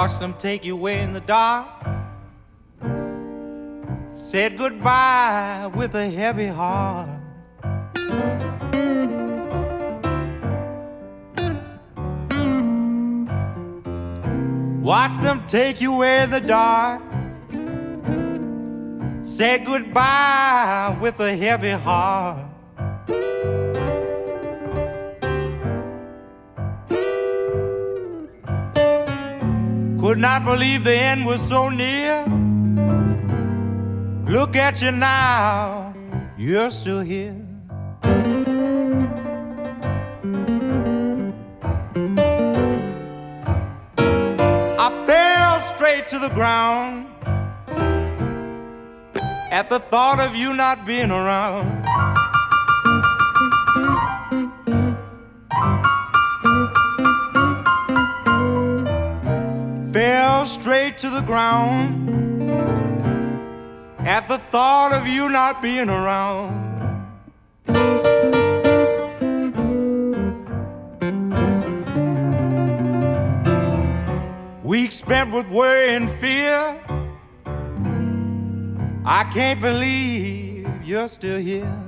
Watched them take you away in the dark. Said goodbye with a heavy heart. Watch them take you away in the dark. Said goodbye with a heavy heart. Could not believe the end was so near. Look at you now, you're still here. I fell straight to the ground at the thought of you not being around. Straight to the ground at the thought of you not being around. Weeks spent with worry and fear. I can't believe you're still here.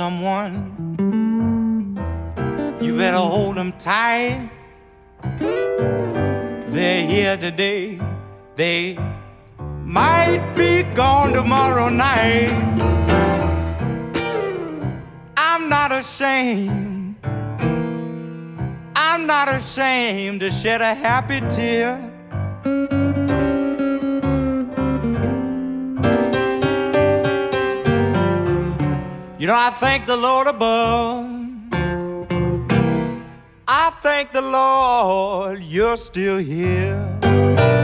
Someone, you better hold them tight. They're here today, they might be gone tomorrow night. I'm not ashamed, I'm not ashamed to shed a happy tear. Know, I thank the Lord above. I thank the Lord you're still here.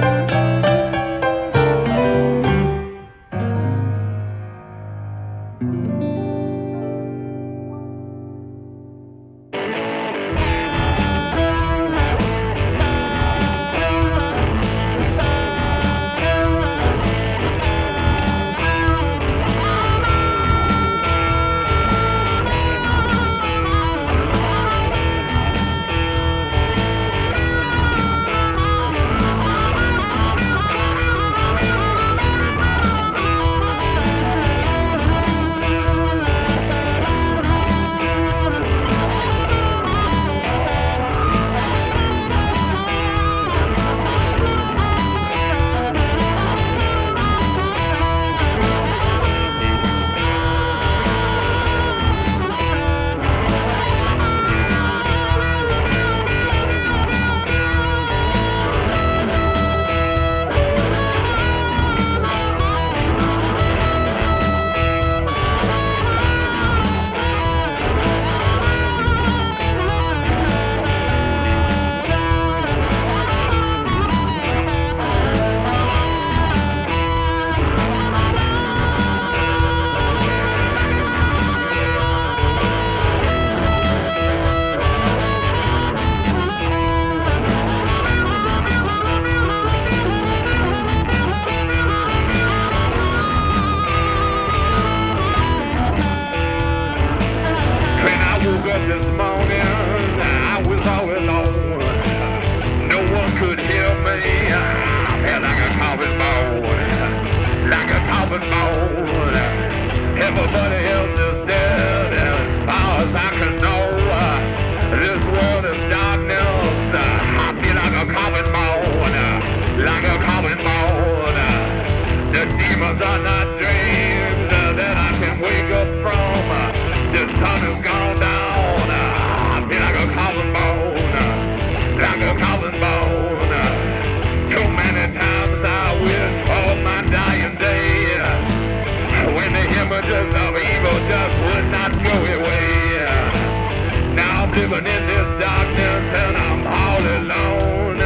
walking in this darkness and I'm all alone.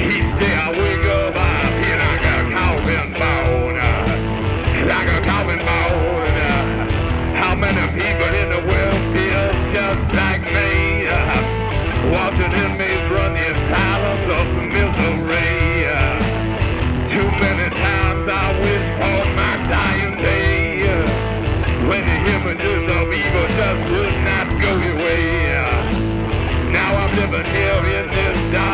Each day I wake up, I feel like a coffin bone, like a coffin bone. How many people in the world feel just like me? Watching inmates run running silence of misery. Too many times I wish on my dying day when the images of evil just would not go away. Living here in this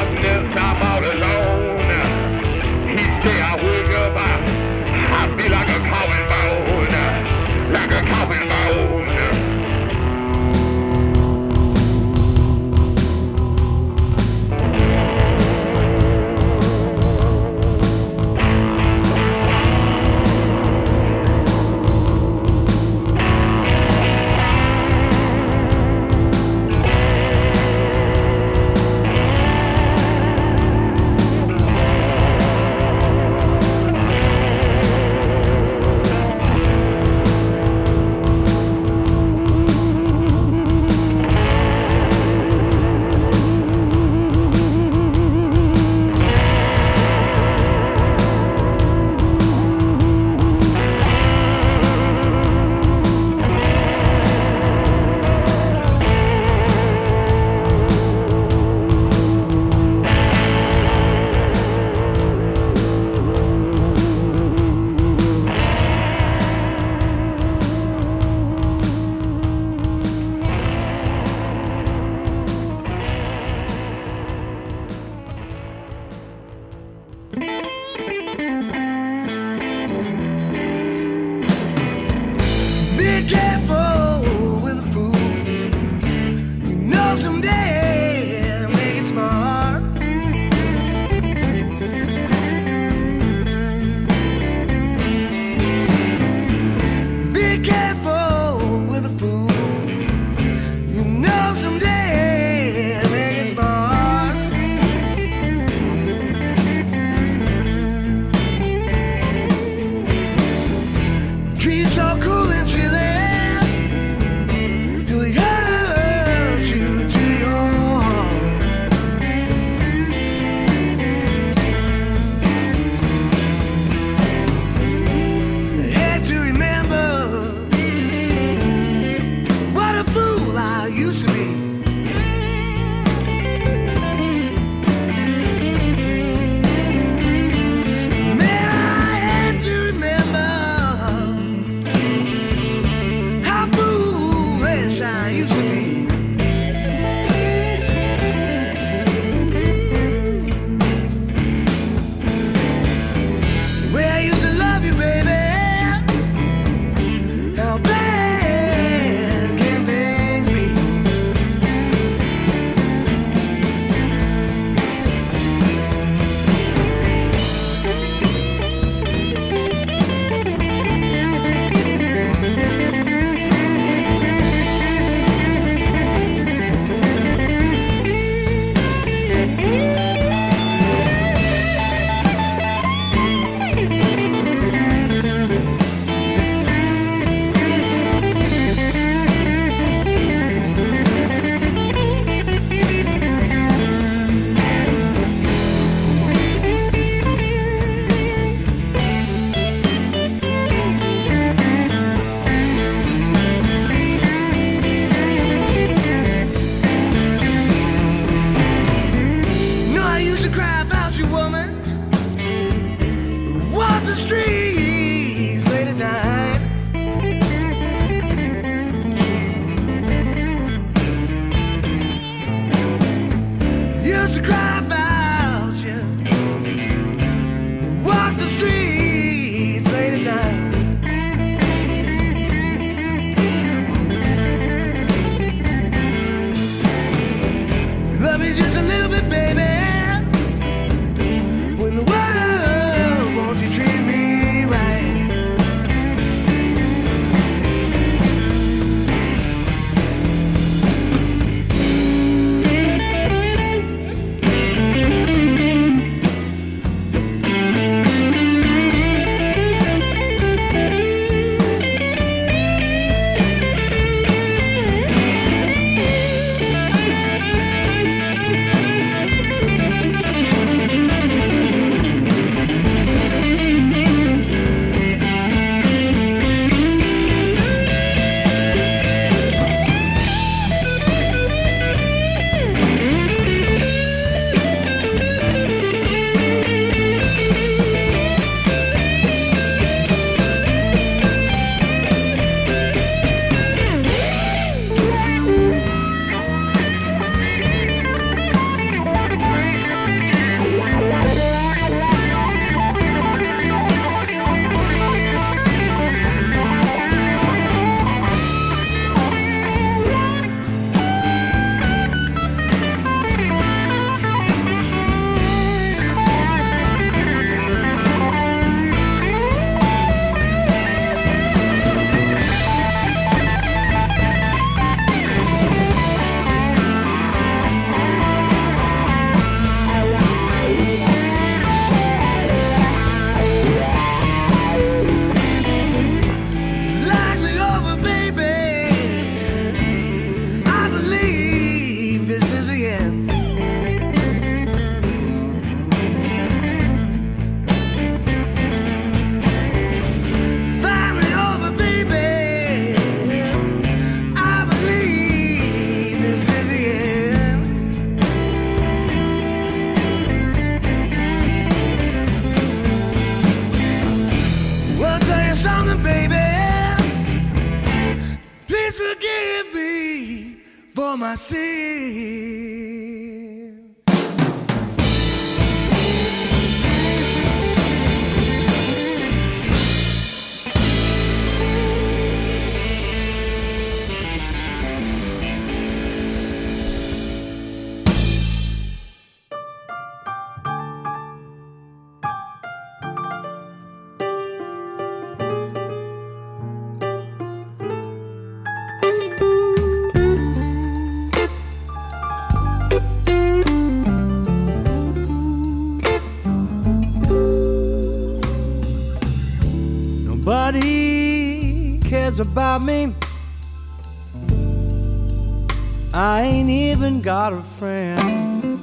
a friend.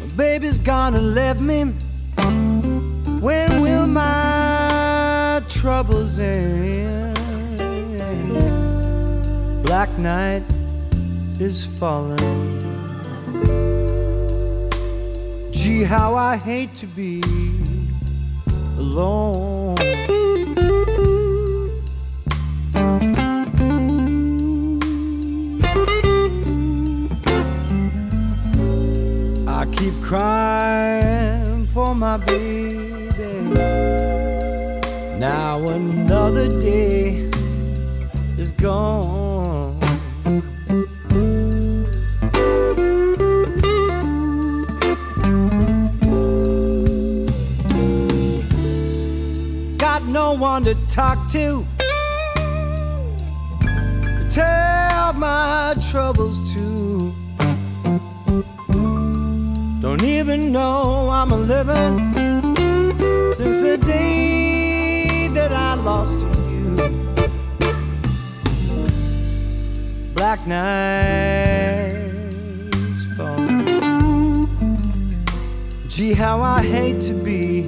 My baby's gonna leave me. When will my troubles end? Black night is falling. Gee, how I hate to be alone. Keep crying for my baby. Now another day is gone. Got no one to talk to. Tell my troubles to. Even know I'm a living since the day that I lost you. Black nights fall. Gee, how I hate to be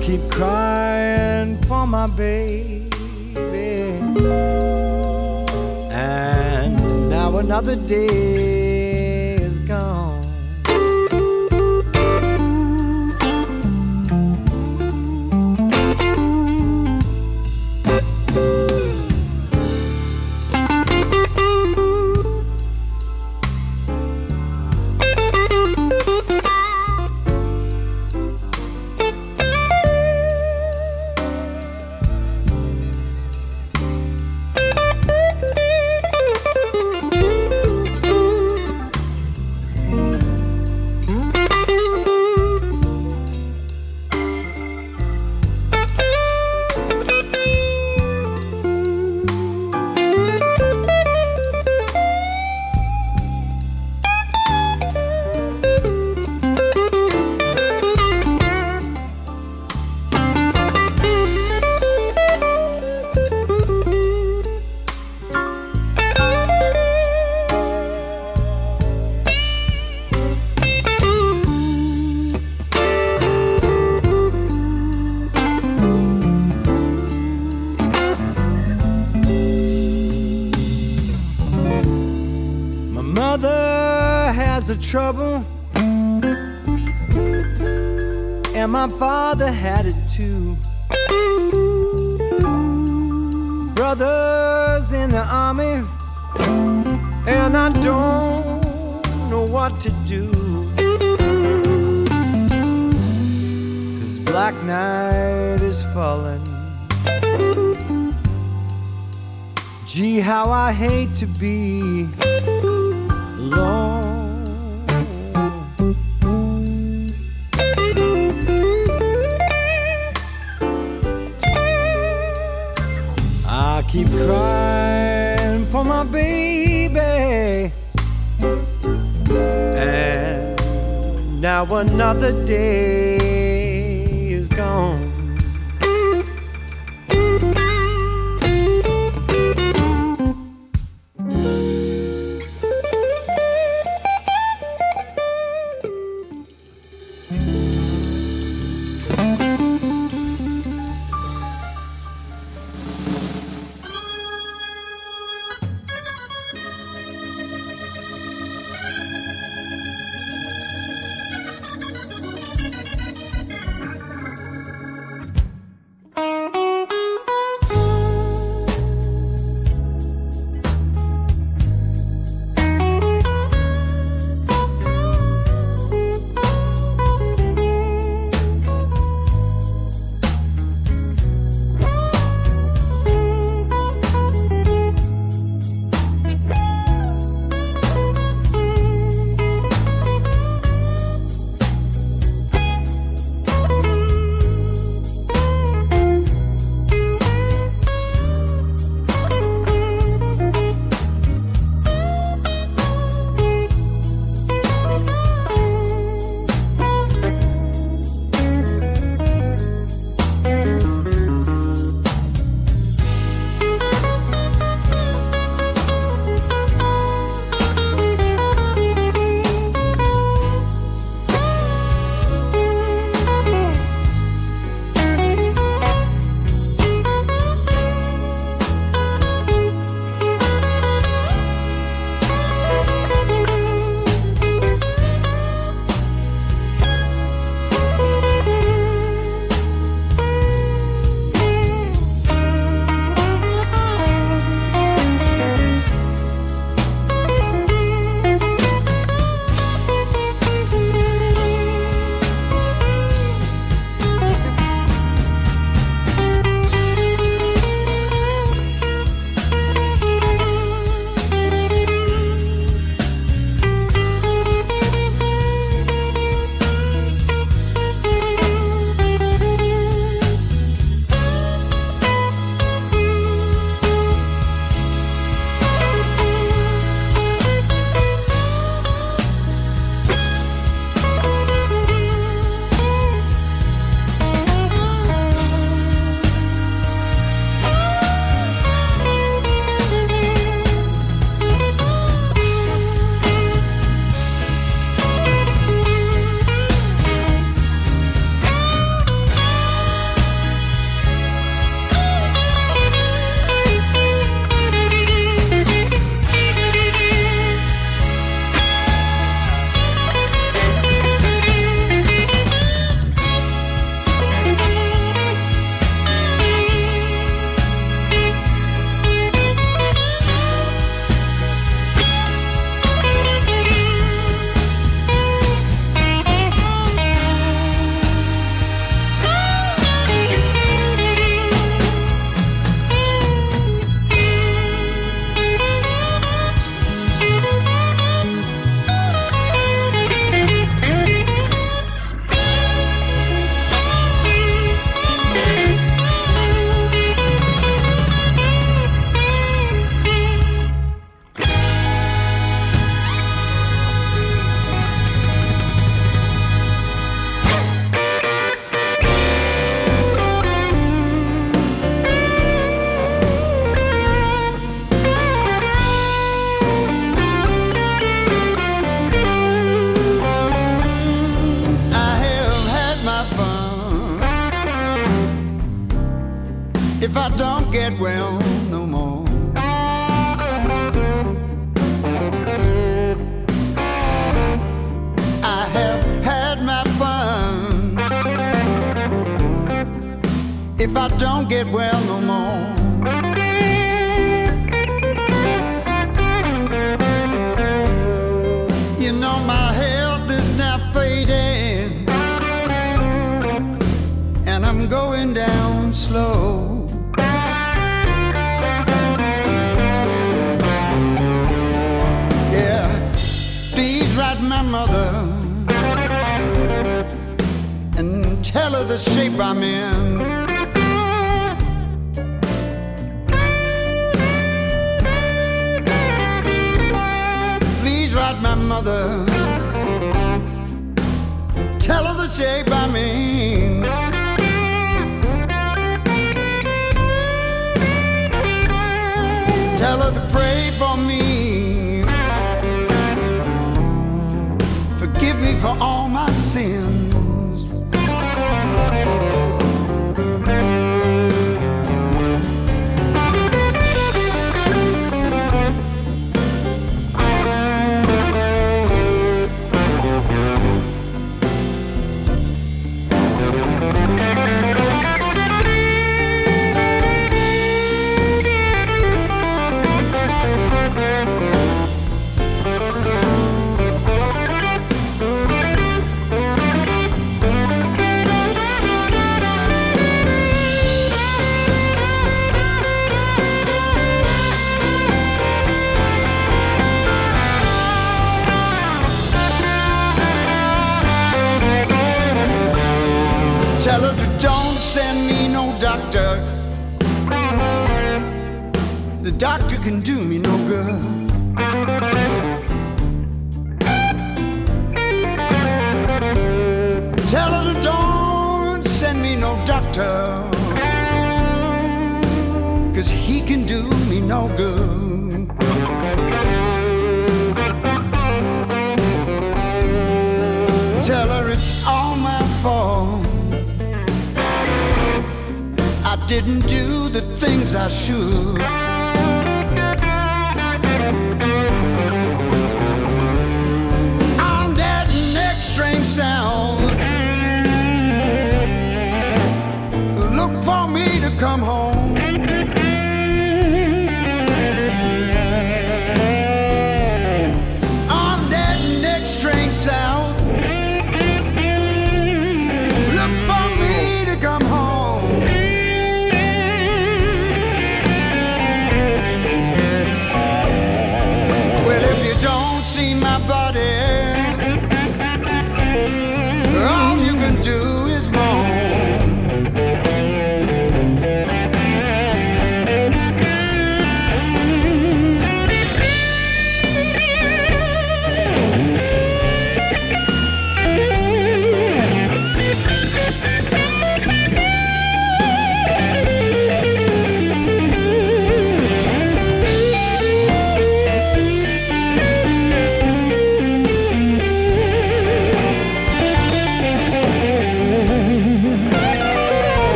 keep crying for my baby. And now another day trouble, and my father had it too. Brothers in the army, and I don't know what to do. Cause black night is falling. Gee, how I hate to be alone. Keep crying for my baby. And now another day tell her the shape I'm in. Please write my mother. Tell her the shape I'm in. Tell her to pray for me. Forgive me for all my sins. Doctor can do me no good. Tell her to don't send me no doctor. Cause he can do me no good. Tell her it's all my fault. I didn't do the things I should. To come home.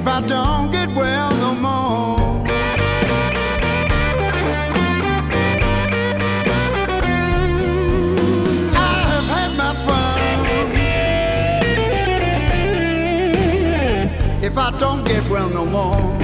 If I don't get well no more, I have had my fun. If I don't get well no more.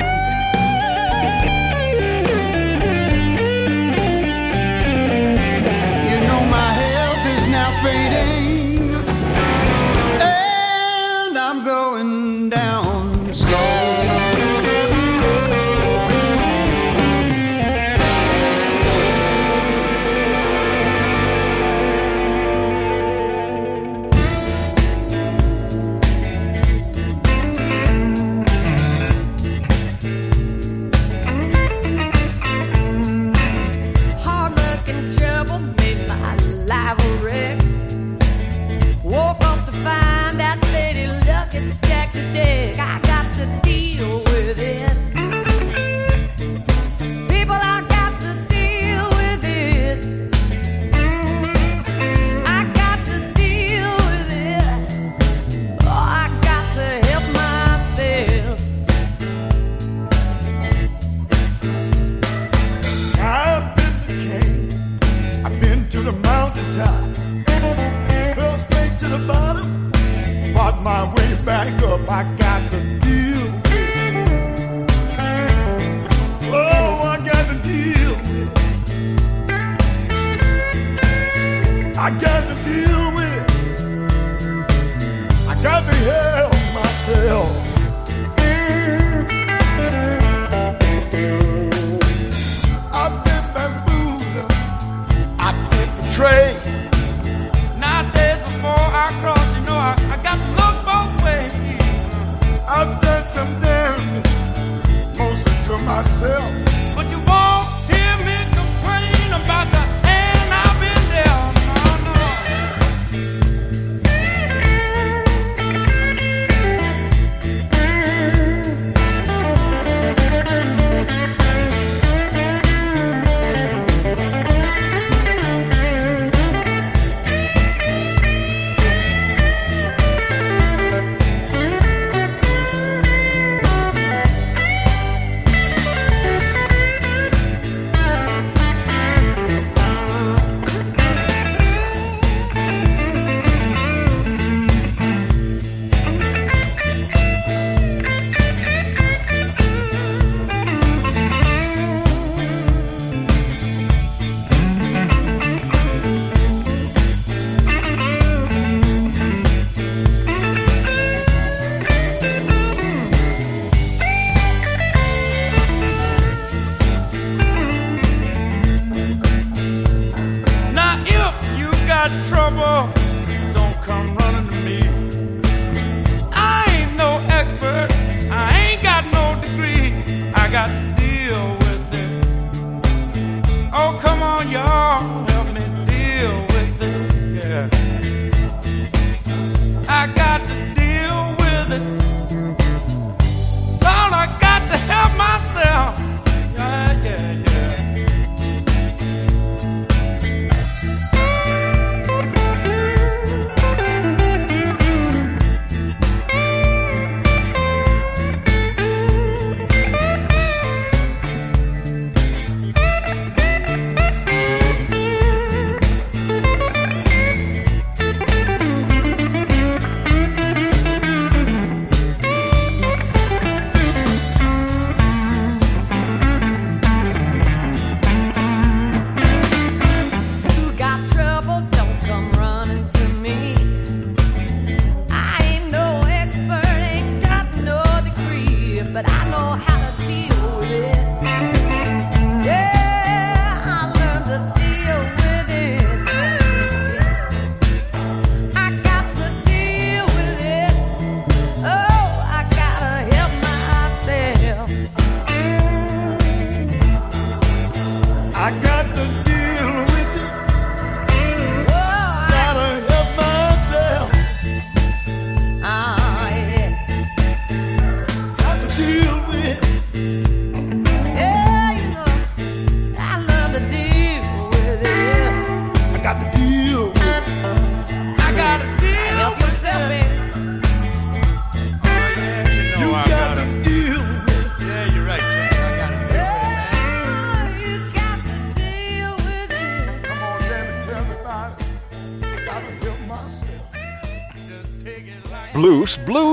있어요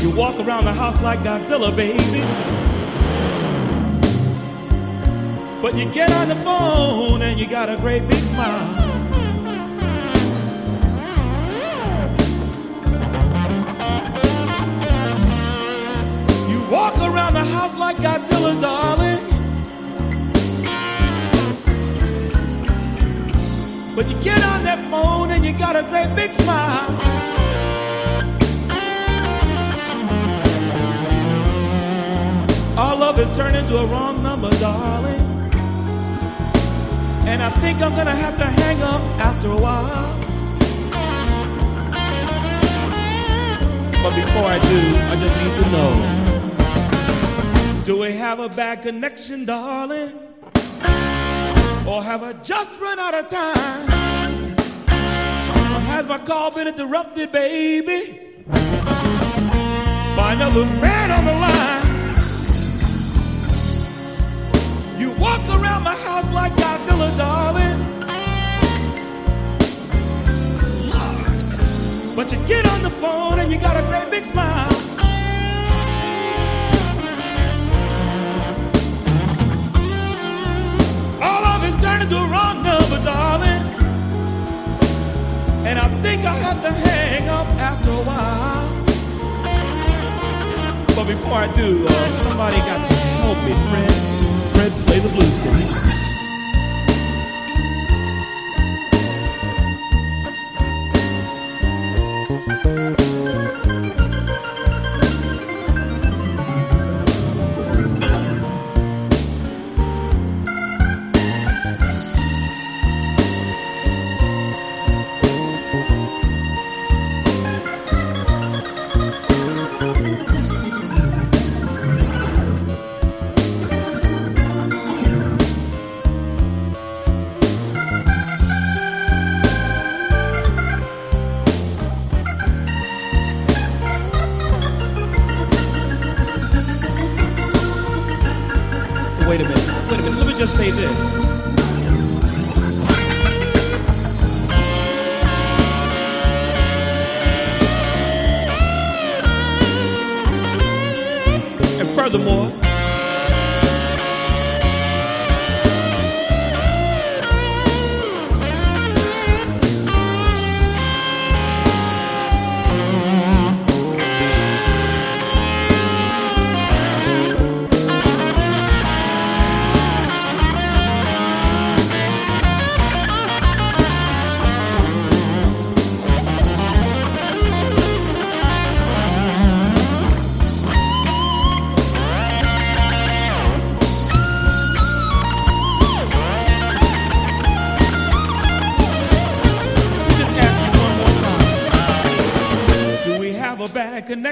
You walk around the house like Godzilla, baby. But you get on the phone and you got a great big smile. You walk around the house like Godzilla, darling. But you get on that phone and you got a great big smile. Our love has turned into a wrong number, darling. And I think I'm gonna have to hang up after a while. But before I do, I just need to know Do we have a bad connection, darling? Or have I just run out of time? Or has my call been interrupted, baby? By another man walk around my house like Godzilla, darling. But you get on the phone and you got a great big smile. All of it's turned into a wrong number, darling. And I think I have to hang up after a while. But before I do, uh, somebody got to help me, Fred. The blues for me.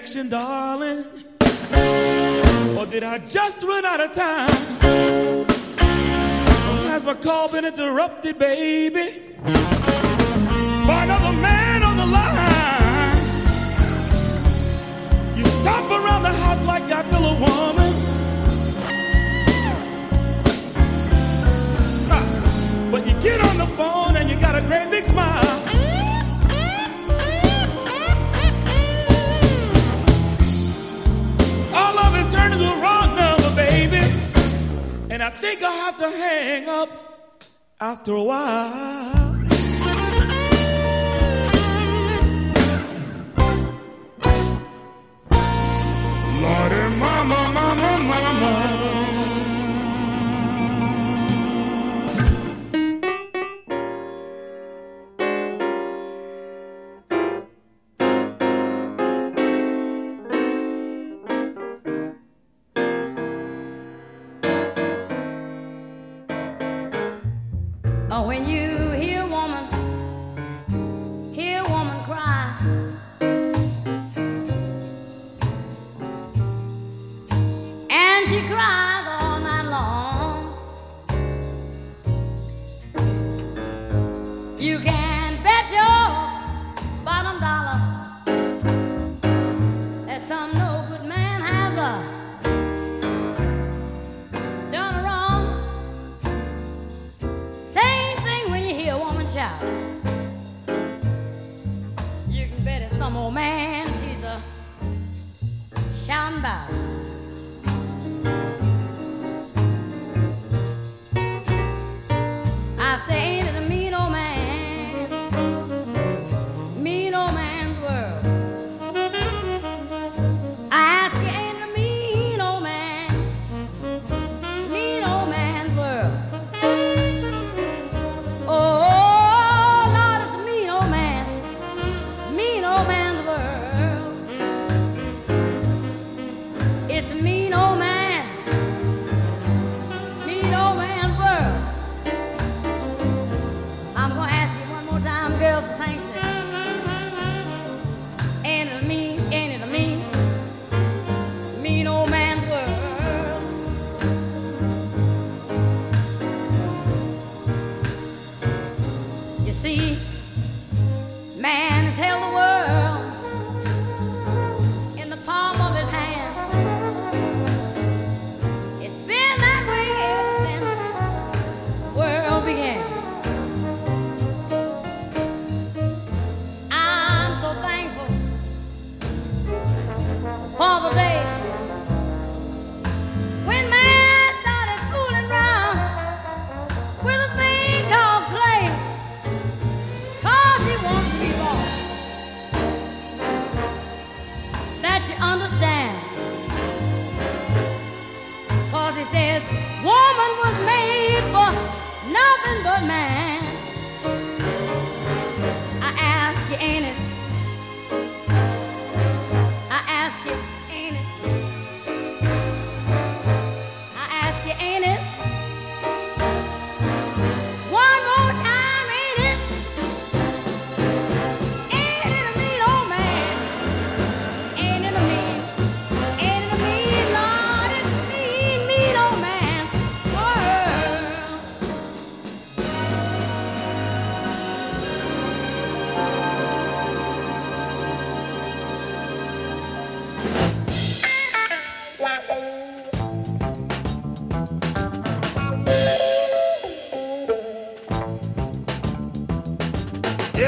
direction, darling? Or did I just run out of time? Has my call been interrupted, baby? By another man on the line. You stop around the house like I feel a woman. Ah. But you get on the phone and you got a great big smile. And I think I'll have to hang up after a while. Lordy, mama, mama, mama.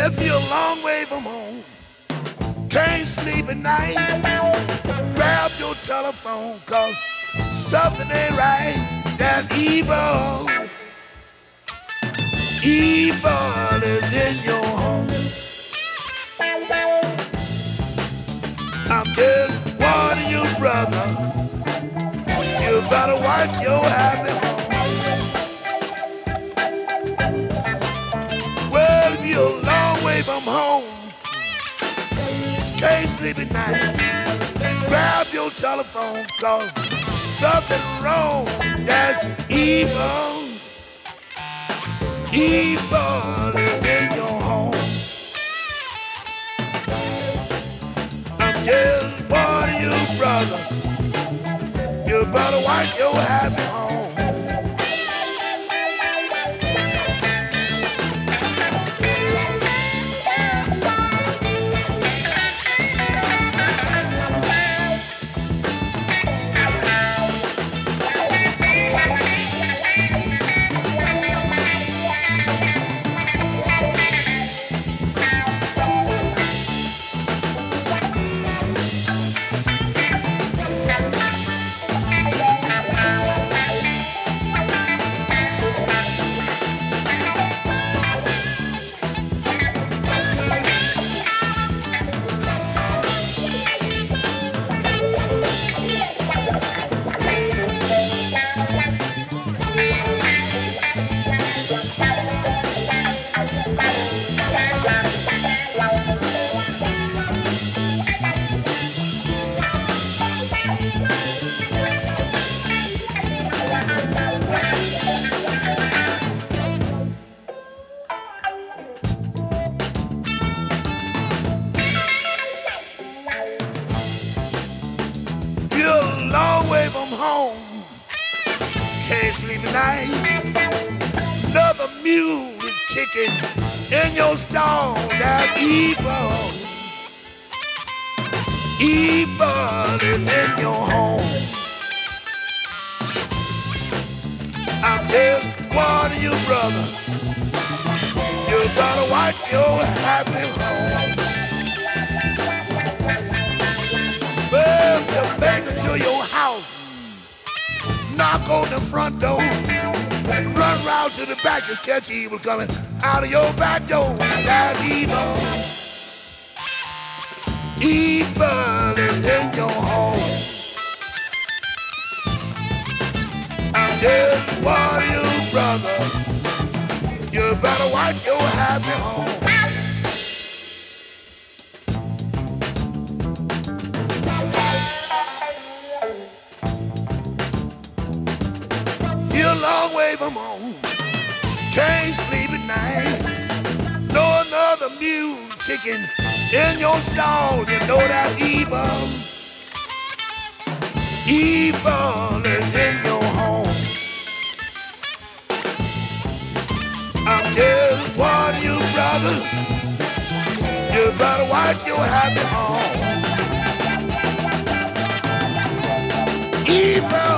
If you're a long way from home, can't sleep at night, grab your telephone, cause something ain't right. That's evil. Evil is in your home. I'm just warning you, brother. You better watch your happy way from home, can't sleep at night, grab your telephone, cause something wrong. That's evil. Evil is in your home. I'm just warning you, brother. You better watch your happy home. Evil. Evil is in your home. Just you, brother. You better watch your happy home. To your house. Knock on the front door. Run round to the back and catch evil coming out of your back door. That's evil. Evil is in your home. I'm just warning you, brother. You better watch your happy home. You're a long way from No another mule kicking in your stall. You know that evil. Evil is in your home. I'm just warning you, brother. You better watch your happy home. Evil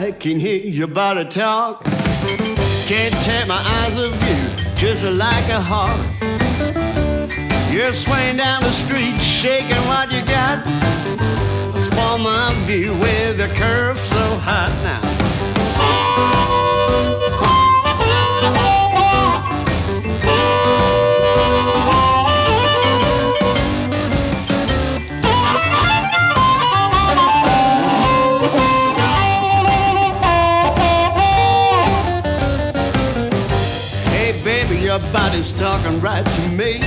I can hear your body talk. Can't take my eyes off you, just like a hawk. You're swaying down the street, shaking what you got. Spoil my view with a curve so hot now. Body's talking right to me.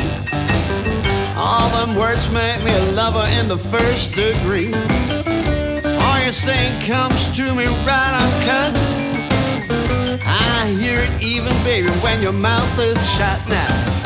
All them words make me a lover in the first degree. All you're saying comes to me right uncut. I hear it even, baby, when your mouth is shut now.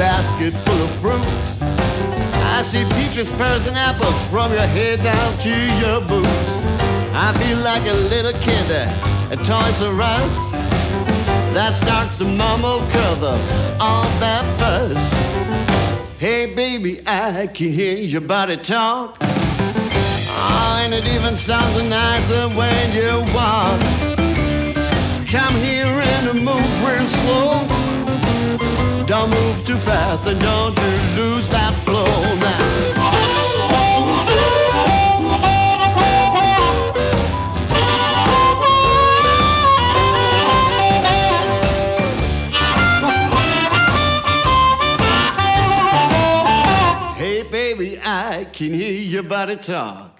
Basket full of fruits. I see peaches, pears, and apples from your head down to your boots. I feel like a little kid at Toys R Us that starts to mumble cover all that fuss. Hey baby, I can hear your body talk. Oh, and it even sounds nicer when you walk. Come here and move real slow. Don't move too fast and don't you lose that flow now. Hey baby, I can hear your body talk.